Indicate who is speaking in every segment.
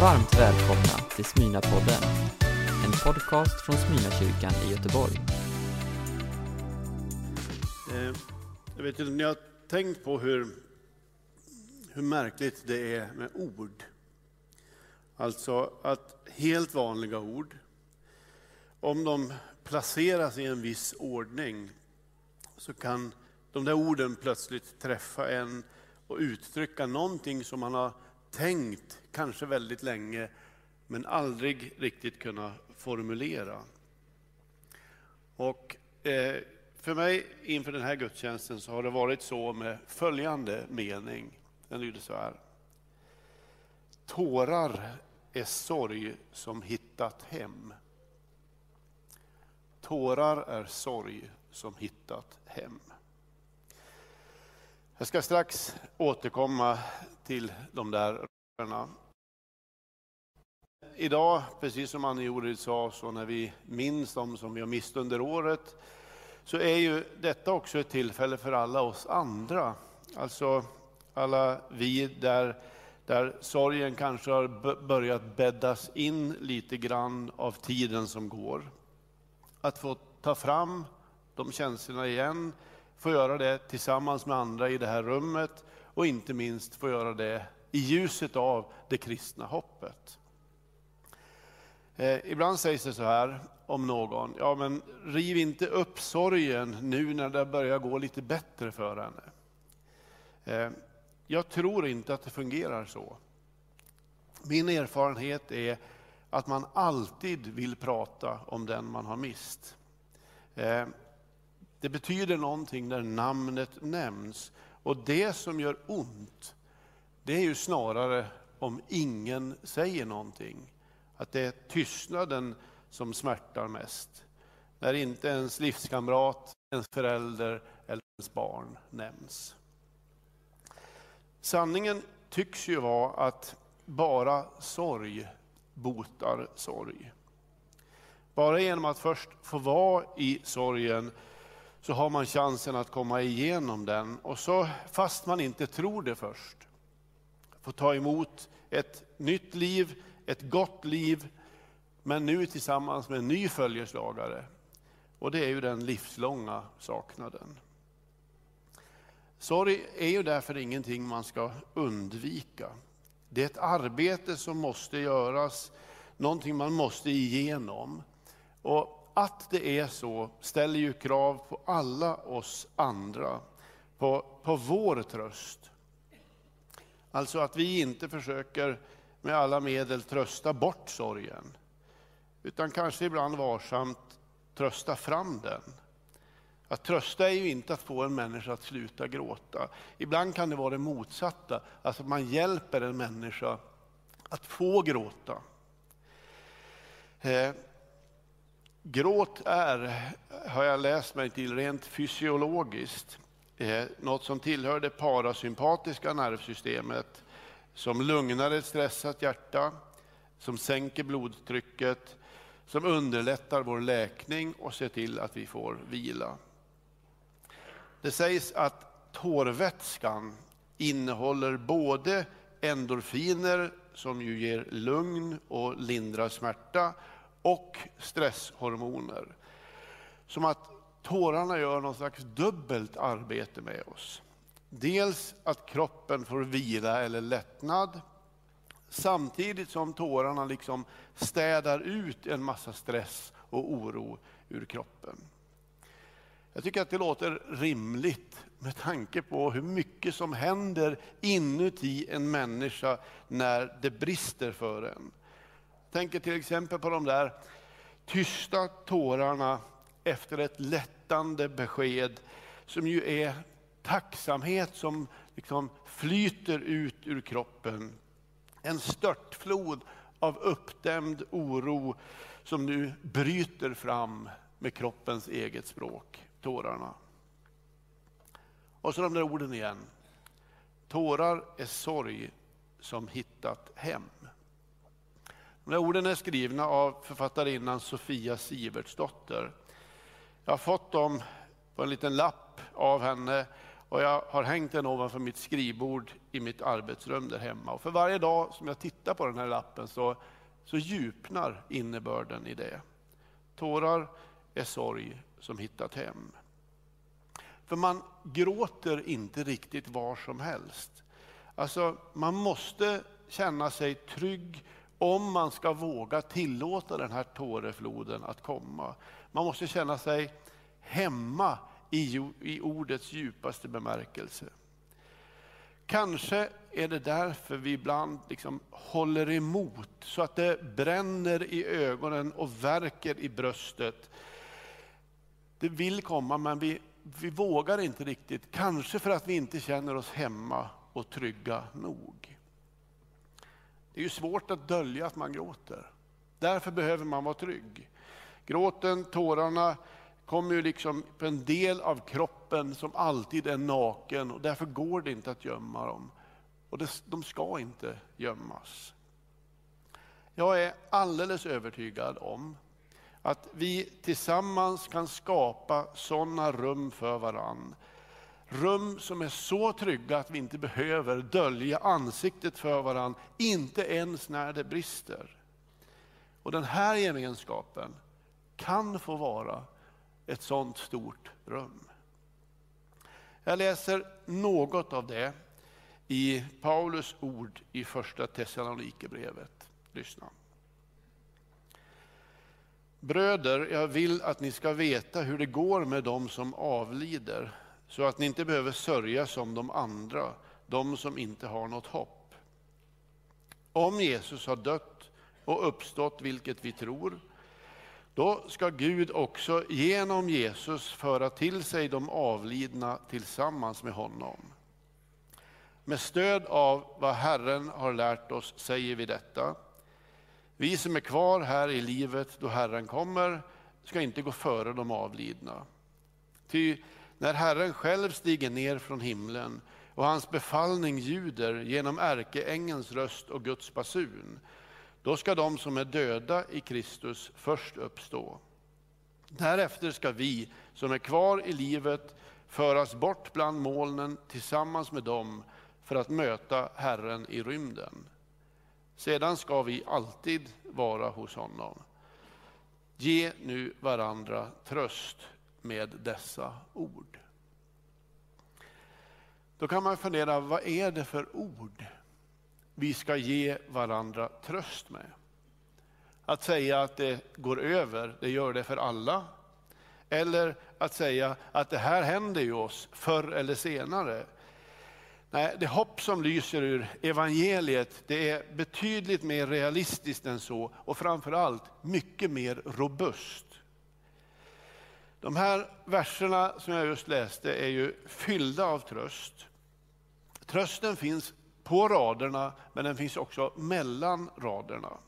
Speaker 1: Varmt välkomna till Smyna-podden, en podcast från Smyna-kyrkan i Göteborg.
Speaker 2: Eh, jag vet inte om ni har tänkt på hur, hur märkligt det är med ord. Alltså att helt vanliga ord, om de placeras i en viss ordning så kan de där orden plötsligt träffa en och uttrycka någonting som man har tänkt, kanske väldigt länge, men aldrig riktigt kunnat formulera. Och eh, för mig inför den här gudstjänsten så har det varit så med följande mening. Den lyder så här. Tårar är sorg som hittat hem. Tårar är sorg som hittat hem. Jag ska strax återkomma till de där rösterna. Idag, precis som Annie Jorid sa, så när vi minns dem som vi har mist under året, så är ju detta också ett tillfälle för alla oss andra. Alltså alla vi där, där sorgen kanske har börjat bäddas in lite grann av tiden som går. Att få ta fram de känslorna igen, få göra det tillsammans med andra i det här rummet och inte minst få göra det i ljuset av det kristna hoppet. Eh, ibland sägs det så här om någon, ja men riv inte upp sorgen nu när det börjar gå lite bättre för henne. Eh, jag tror inte att det fungerar så. Min erfarenhet är att man alltid vill prata om den man har mist. Eh, det betyder någonting när namnet nämns. Och det som gör ont, det är ju snarare om ingen säger någonting. Att det är tystnaden som smärtar mest. När inte ens livskamrat, ens förälder eller ens barn nämns. Sanningen tycks ju vara att bara sorg botar sorg. Bara genom att först få vara i sorgen så har man chansen att komma igenom den. Och så, fast man inte tror det först, få ta emot ett nytt liv, ett gott liv, men nu tillsammans med en ny följeslagare. Och det är ju den livslånga saknaden. Sorg är ju därför ingenting man ska undvika. Det är ett arbete som måste göras, någonting man måste igenom. Och att det är så ställer ju krav på alla oss andra, på, på vår tröst. Alltså att vi inte försöker med alla medel trösta bort sorgen, utan kanske ibland varsamt trösta fram den. Att trösta är ju inte att få en människa att sluta gråta. Ibland kan det vara det motsatta, alltså att man hjälper en människa att få gråta. Eh, gråt är, har jag läst mig till, rent fysiologiskt eh, något som tillhör det parasympatiska nervsystemet som lugnar ett stressat hjärta, som sänker blodtrycket, som underlättar vår läkning och ser till att vi får vila. Det sägs att tårvätskan innehåller både endorfiner som ju ger lugn och lindrar smärta och stresshormoner. Som att tårarna gör någon slags dubbelt arbete med oss. Dels att kroppen får vila eller lättnad samtidigt som tårarna liksom städar ut en massa stress och oro ur kroppen. Jag tycker att det låter rimligt med tanke på hur mycket som händer inuti en människa när det brister för en. Jag tänker till exempel på de där tysta tårarna efter ett lättande besked som ju är tacksamhet som liksom flyter ut ur kroppen. En störtflod av uppdämd oro som nu bryter fram med kroppens eget språk, tårarna. Och så de där orden igen. Tårar är sorg som hittat hem. De där orden är skrivna av författarinnan Sofia Sivertsdotter. Jag har fått dem på en liten lapp av henne och jag har hängt den ovanför mitt skrivbord i mitt arbetsrum där hemma. Och för varje dag som jag tittar på den här lappen så, så djupnar innebörden i det. Tårar är sorg som hittat hem. För man gråter inte riktigt var som helst. Alltså, man måste känna sig trygg om man ska våga tillåta den här tårefloden att komma. Man måste känna sig hemma i, i ordets djupaste bemärkelse. Kanske är det därför vi ibland liksom håller emot så att det bränner i ögonen och verkar i bröstet. Det vill komma men vi, vi vågar inte riktigt. Kanske för att vi inte känner oss hemma och trygga nog. Det är ju svårt att dölja att man gråter. Därför behöver man vara trygg. Gråten, tårarna kommer ju liksom på en del av kroppen som alltid är naken och därför går det inte att gömma dem. Och det, de ska inte gömmas. Jag är alldeles övertygad om att vi tillsammans kan skapa sådana rum för varann. Rum som är så trygga att vi inte behöver dölja ansiktet för varandra inte ens när det brister. Och den här gemenskapen kan få vara ett sådant stort rum. Jag läser något av det i Paulus ord i första Thessalonikerbrevet. Lyssna. Bröder, jag vill att ni ska veta hur det går med dem som avlider, så att ni inte behöver sörja som de andra, de som inte har något hopp. Om Jesus har dött och uppstått, vilket vi tror, då ska Gud också genom Jesus föra till sig de avlidna tillsammans med honom. Med stöd av vad Herren har lärt oss säger vi detta. Vi som är kvar här i livet då Herren kommer ska inte gå före de avlidna. Ty när Herren själv stiger ner från himlen och hans befallning ljuder genom ärkeängens röst och Guds basun, då ska de som är döda i Kristus först uppstå. Därefter ska vi som är kvar i livet föras bort bland molnen tillsammans med dem för att möta Herren i rymden. Sedan ska vi alltid vara hos honom. Ge nu varandra tröst med dessa ord. Då kan man fundera, vad är det för ord vi ska ge varandra tröst med? Att säga att det går över, det gör det för alla. Eller att säga att det här händer ju oss förr eller senare. Nej, det hopp som lyser ur evangeliet det är betydligt mer realistiskt än så och framförallt mycket mer robust. De här verserna som jag just läste är ju fyllda av tröst. Trösten finns på raderna men den finns också mellan raderna.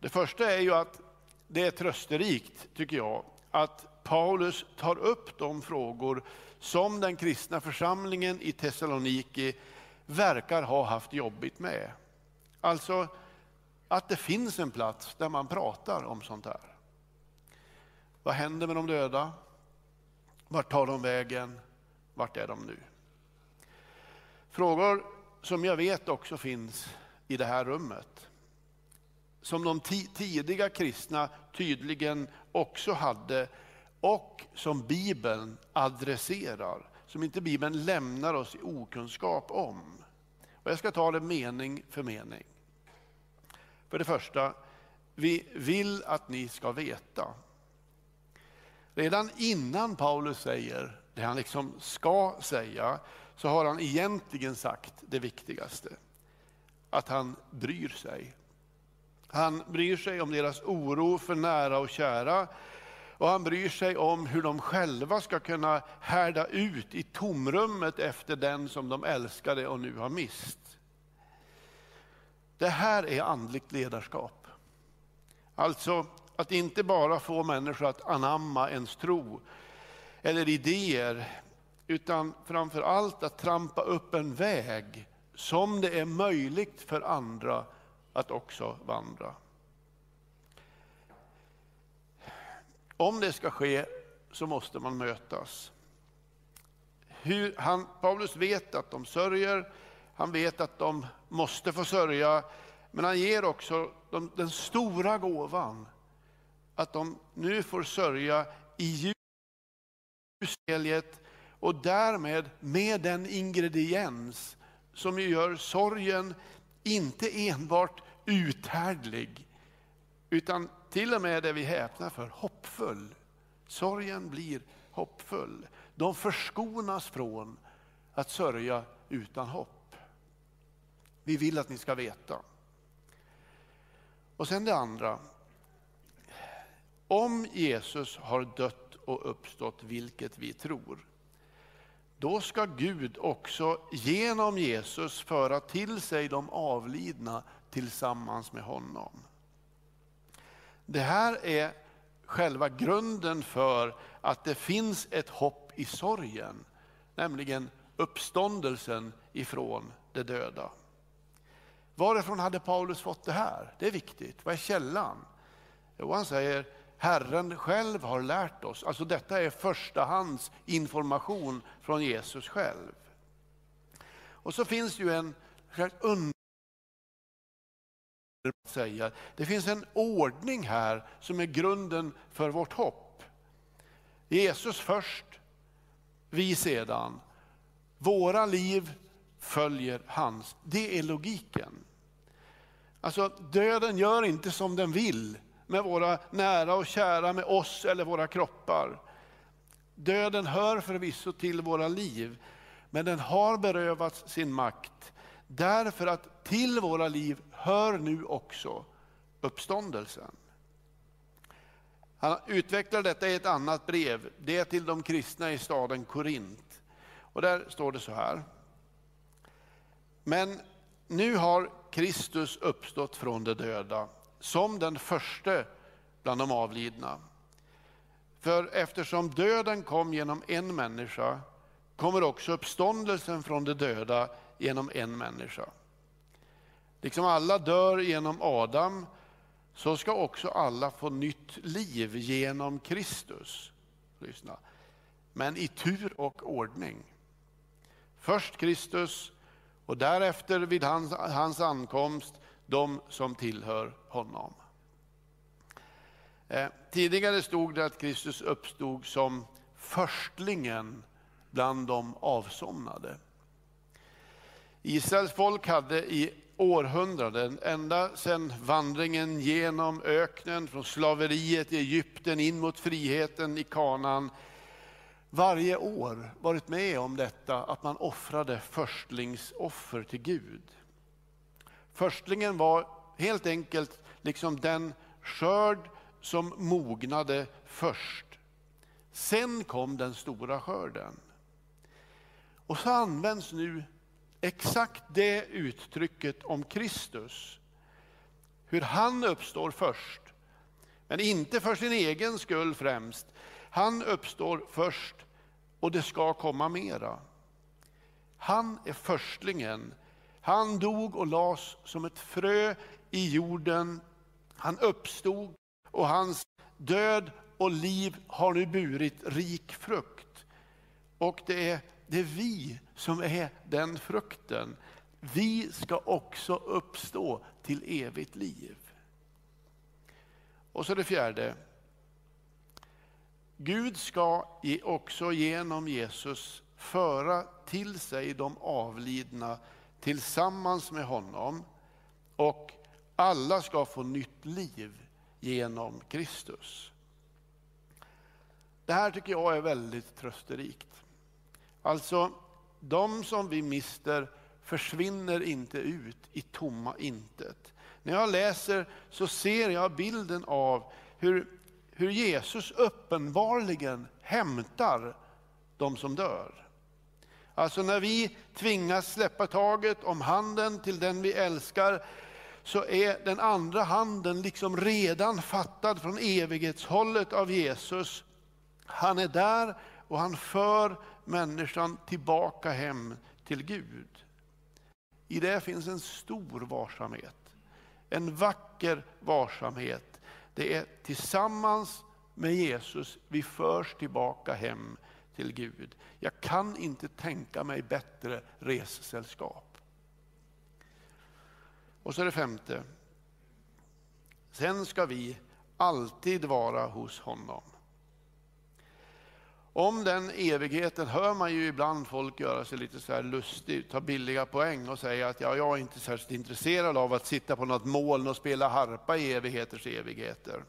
Speaker 2: Det första är ju att det är trösterikt, tycker jag, att Paulus tar upp de frågor som den kristna församlingen i Thessaloniki verkar ha haft jobbigt med. Alltså att det finns en plats där man pratar om sånt här. Vad händer med de döda? Vart tar de vägen? Vart är de nu? Frågor som jag vet också finns i det här rummet. Som de tidiga kristna tydligen också hade och som Bibeln adresserar, som inte Bibeln lämnar oss i okunskap om. Och jag ska ta det mening för mening. För det första, vi vill att ni ska veta. Redan innan Paulus säger det han liksom ska säga, så har han egentligen sagt det viktigaste. Att han bryr sig. Han bryr sig om deras oro för nära och kära och han bryr sig om hur de själva ska kunna härda ut i tomrummet efter den som de älskade och nu har mist. Det här är andligt ledarskap. Alltså att inte bara få människor att anamma ens tro eller idéer, utan framför allt att trampa upp en väg som det är möjligt för andra att också vandra. Om det ska ske så måste man mötas. hur han, Paulus vet att de sörjer, han vet att de måste få sörja, men han ger också de, den stora gåvan att de nu får sörja i ljuseliet och därmed med den ingrediens som gör sorgen inte enbart uthärdlig, utan till och med det vi häpnar för, hoppfull. Sorgen blir hoppfull. De förskonas från att sörja utan hopp. Vi vill att ni ska veta. Och sen det andra. Om Jesus har dött och uppstått, vilket vi tror, då ska Gud också genom Jesus föra till sig de avlidna tillsammans med honom. Det här är själva grunden för att det finns ett hopp i sorgen, nämligen uppståndelsen ifrån de döda. Varifrån hade Paulus fått det här? Det är viktigt. Vad är källan? Jo, han säger Herren själv har lärt oss. Alltså detta är förstahands information från Jesus själv. Och så finns det ju en under säga. Det finns en ordning här som är grunden för vårt hopp. Jesus först, vi sedan. Våra liv följer hans. Det är logiken. Alltså döden gör inte som den vill med våra nära och kära, med oss eller våra kroppar. Döden hör förvisso till våra liv, men den har berövats sin makt därför att till våra liv hör nu också uppståndelsen. Han utvecklar detta i ett annat brev, det till de kristna i staden Korint. Och där står det så här. Men nu har Kristus uppstått från de döda som den första bland de avlidna. För eftersom döden kom genom en människa kommer också uppståndelsen från de döda genom en människa. Liksom alla dör genom Adam så ska också alla få nytt liv genom Kristus. Lyssna. Men i tur och ordning. Först Kristus och därefter vid hans, hans ankomst de som tillhör honom. Eh, tidigare stod det att Kristus uppstod som förstlingen bland de avsomnade. Israels folk hade i århundraden, ända sedan vandringen genom öknen, från slaveriet i Egypten in mot friheten i Kanaan, varje år varit med om detta att man offrade förstlingsoffer till Gud. Förstlingen var helt enkelt liksom den skörd som mognade först. Sen kom den stora skörden. Och så används nu exakt det uttrycket om Kristus. Hur han uppstår först, men inte för sin egen skull främst. Han uppstår först och det ska komma mera. Han är förstlingen. Han dog och lades som ett frö i jorden. Han uppstod och hans död och liv har nu burit rik frukt. Och det är, det är vi som är den frukten. Vi ska också uppstå till evigt liv. Och så det fjärde. Gud ska också genom Jesus föra till sig de avlidna tillsammans med honom och alla ska få nytt liv genom Kristus. Det här tycker jag är väldigt trösterikt. Alltså, de som vi mister försvinner inte ut i tomma intet. När jag läser så ser jag bilden av hur, hur Jesus uppenbarligen hämtar de som dör. Alltså när vi tvingas släppa taget om handen till den vi älskar så är den andra handen liksom redan fattad från evighetshållet av Jesus. Han är där och han för människan tillbaka hem till Gud. I det finns en stor varsamhet, en vacker varsamhet. Det är tillsammans med Jesus vi förs tillbaka hem till Gud. Jag kan inte tänka mig bättre ressällskap. Och så är det femte. Sen ska vi alltid vara hos honom. Om den evigheten hör man ju ibland folk göra sig lite så här lustig, ta billiga poäng och säga att ja, jag är inte särskilt intresserad av att sitta på något moln och spela harpa i evigheters evigheter.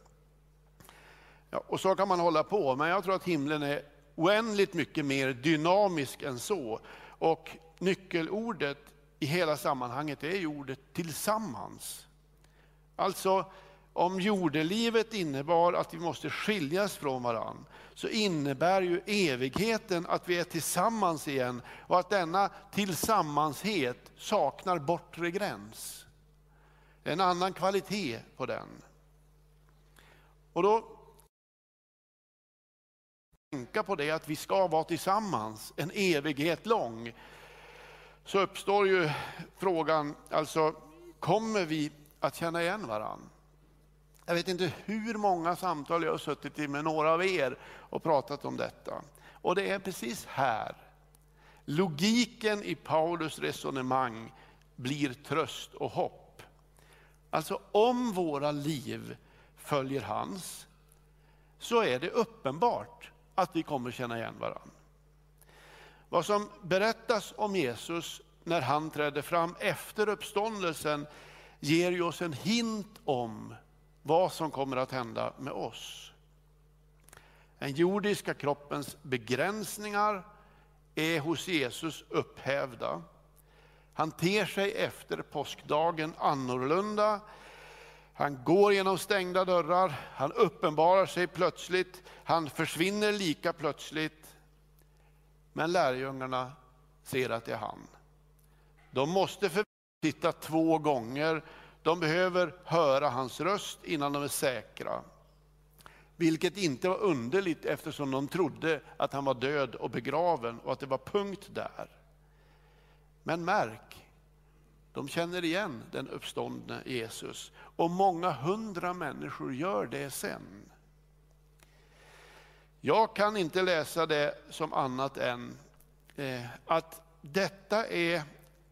Speaker 2: Ja, och så kan man hålla på, men jag tror att himlen är oändligt mycket mer dynamisk än så. Och nyckelordet i hela sammanhanget är ju ordet tillsammans. Alltså, om jordelivet innebar att vi måste skiljas från varann, så innebär ju evigheten att vi är tillsammans igen och att denna tillsammanshet saknar bortre gräns. En annan kvalitet på den. Och då tänka på det att vi ska vara tillsammans en evighet lång. Så uppstår ju frågan, alltså kommer vi att känna igen varandra? Jag vet inte hur många samtal jag har suttit i med några av er och pratat om detta. Och det är precis här logiken i Paulus resonemang blir tröst och hopp. Alltså om våra liv följer hans, så är det uppenbart att vi kommer känna igen varandra. Vad som berättas om Jesus när han trädde fram efter uppståndelsen ger ju oss en hint om vad som kommer att hända med oss. Den jordiska kroppens begränsningar är hos Jesus upphävda. Han ter sig efter påskdagen annorlunda. Han går genom stängda dörrar, han uppenbarar sig plötsligt, han försvinner lika plötsligt. Men lärjungarna ser att det är han. De måste titta två gånger de behöver höra hans röst innan de är säkra. Vilket inte var underligt eftersom de trodde att han var död och begraven och att det var punkt där. Men märk, de känner igen den uppståndne Jesus och många hundra människor gör det sen. Jag kan inte läsa det som annat än eh, att detta är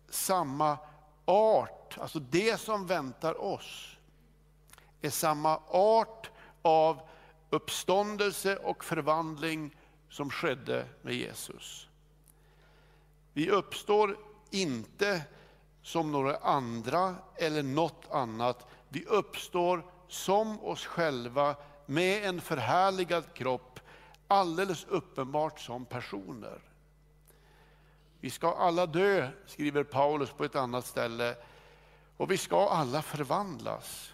Speaker 2: samma art, alltså det som väntar oss, är samma art av uppståndelse och förvandling som skedde med Jesus. Vi uppstår inte som några andra eller något annat. Vi uppstår som oss själva med en förhärligad kropp, alldeles uppenbart som personer. Vi ska alla dö, skriver Paulus på ett annat ställe, och vi ska alla förvandlas.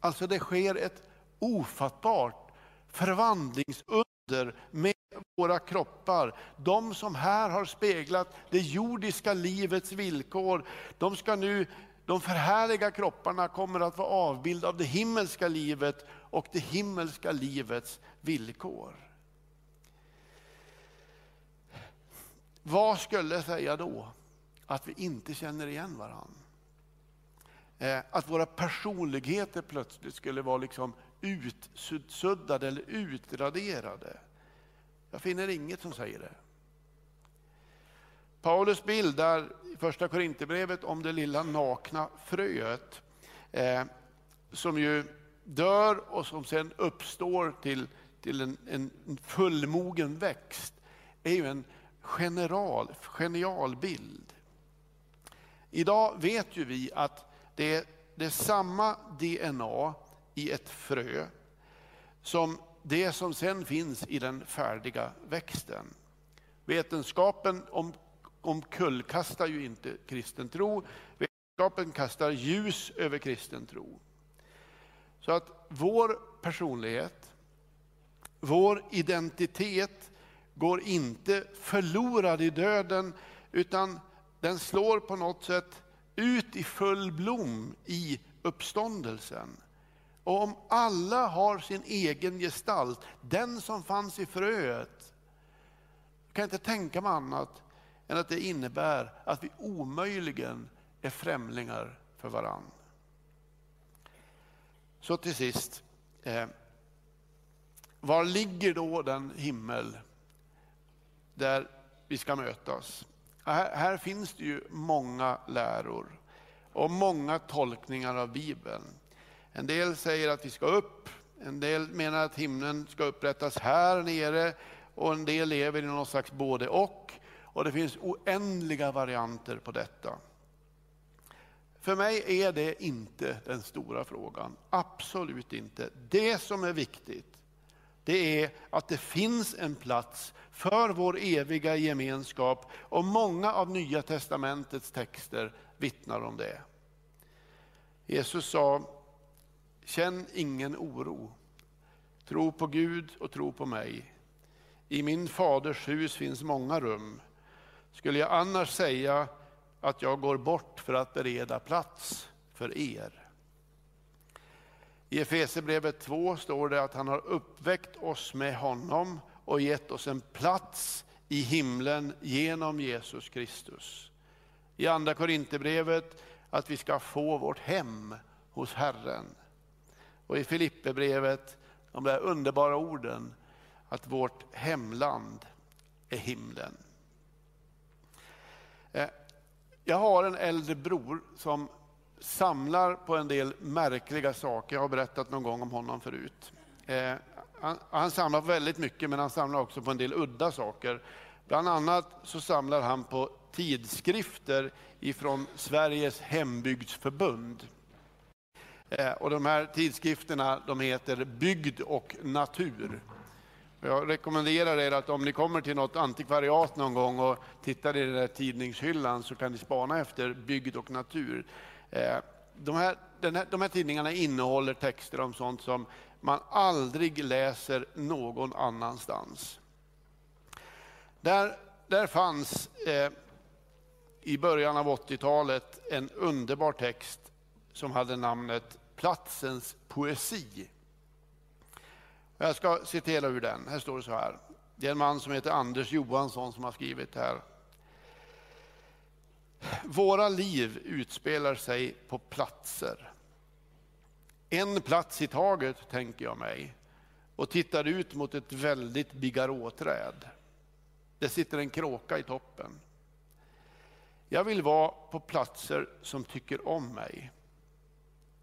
Speaker 2: Alltså det sker ett ofattbart förvandlingsunder med våra kroppar. De som här har speglat det jordiska livets villkor, de ska nu de förhärliga kropparna kommer att vara avbild av det himmelska livet och det himmelska livets villkor. Vad skulle säga då att vi inte känner igen varandra? Eh, att våra personligheter plötsligt skulle vara liksom utsuddade eller utraderade. Jag finner inget som säger det. Paulus bild i första Korinthierbrevet om det lilla nakna fröet eh, som ju dör och som sen uppstår till, till en, en fullmogen växt är ju en general, genial bild. Idag vet ju vi att det är, det är samma DNA i ett frö som det som sen finns i den färdiga växten. Vetenskapen om, omkullkastar ju inte kristen tro. Vetenskapen kastar ljus över kristen tro. Så att vår personlighet, vår identitet går inte förlorad i döden, utan den slår på något sätt ut i full blom i uppståndelsen. Och om alla har sin egen gestalt, den som fanns i fröet, kan jag inte tänka mig annat än att det innebär att vi omöjligen är främlingar för varann. Så till sist, eh, var ligger då den himmel där vi ska mötas. Här, här finns det ju många läror och många tolkningar av Bibeln. En del säger att vi ska upp, en del menar att himlen ska upprättas här nere och en del lever i någon slags både och. Och det finns oändliga varianter på detta. För mig är det inte den stora frågan. Absolut inte. Det som är viktigt, det är att det finns en plats för vår eviga gemenskap och många av Nya testamentets texter vittnar om det. Jesus sa, känn ingen oro. Tro på Gud och tro på mig. I min faders hus finns många rum. Skulle jag annars säga att jag går bort för att bereda plats för er? I Efesierbrevet 2 står det att han har uppväckt oss med honom och gett oss en plats i himlen genom Jesus Kristus. I Andra Korinthierbrevet att vi ska få vårt hem hos Herren. Och i Filipperbrevet de där underbara orden att vårt hemland är himlen. Eh, jag har en äldre bror som samlar på en del märkliga saker. Jag har berättat någon gång om honom förut. Eh, han, han samlar väldigt mycket, men han samlar också på en del udda saker. Bland annat så samlar han på tidskrifter ifrån Sveriges hembygdsförbund. Eh, och de här tidskrifterna de heter Bygd och natur. Jag rekommenderar er att om ni kommer till något antikvariat någon gång och tittar i den där tidningshyllan så kan ni spana efter Bygd och natur. Eh, de här, här, de här tidningarna innehåller texter om sånt som man aldrig läser någon annanstans. Där, där fanns eh, i början av 80-talet en underbar text som hade namnet Platsens poesi. Jag ska citera ur den. Här står det så här. Det är en man som heter Anders Johansson som har skrivit det här. Våra liv utspelar sig på platser. En plats i taget, tänker jag mig, och tittar ut mot ett väldigt bigarråträd. Det sitter en kråka i toppen. Jag vill vara på platser som tycker om mig.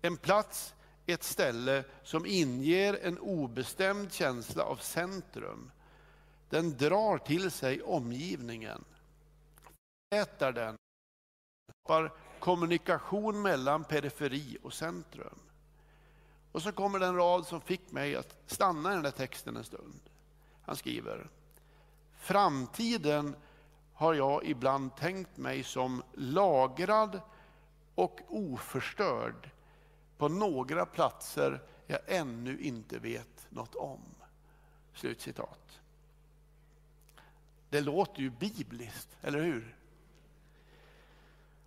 Speaker 2: En plats, ett ställe som inger en obestämd känsla av centrum. Den drar till sig omgivningen, äter den, skapar kommunikation mellan periferi och centrum. Och så kommer den rad som fick mig att stanna i den där texten en stund. Han skriver, framtiden har jag ibland tänkt mig som lagrad och oförstörd på några platser jag ännu inte vet något om. Slutcitat. Det låter ju bibliskt, eller hur?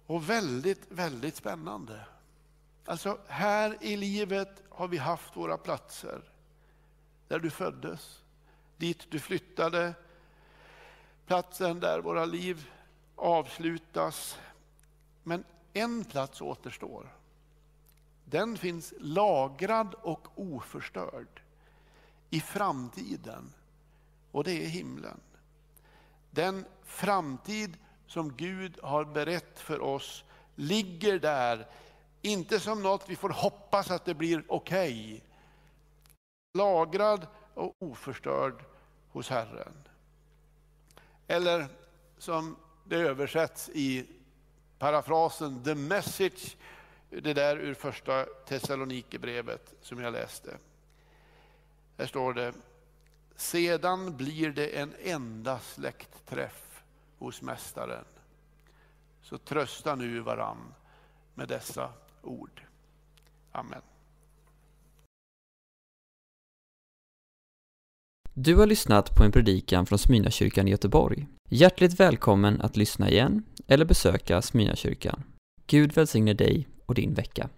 Speaker 2: Och väldigt, väldigt spännande. Alltså, här i livet har vi haft våra platser. Där du föddes, dit du flyttade, platsen där våra liv avslutas. Men en plats återstår. Den finns lagrad och oförstörd i framtiden och det är himlen. Den framtid som Gud har berett för oss ligger där, inte som något vi får hoppas att det blir okej. Okay. Lagrad och oförstörd hos Herren. Eller som det översätts i parafrasen The message, det där ur första Thessalonikerbrevet som jag läste. Här står det, sedan blir det en enda släktträff hos Mästaren. Så trösta nu varann med dessa ord. Amen.
Speaker 1: Du har lyssnat på en predikan från Smyrnakyrkan i Göteborg. Hjärtligt välkommen att lyssna igen eller besöka Smyrnakyrkan. Gud välsigne dig och din vecka.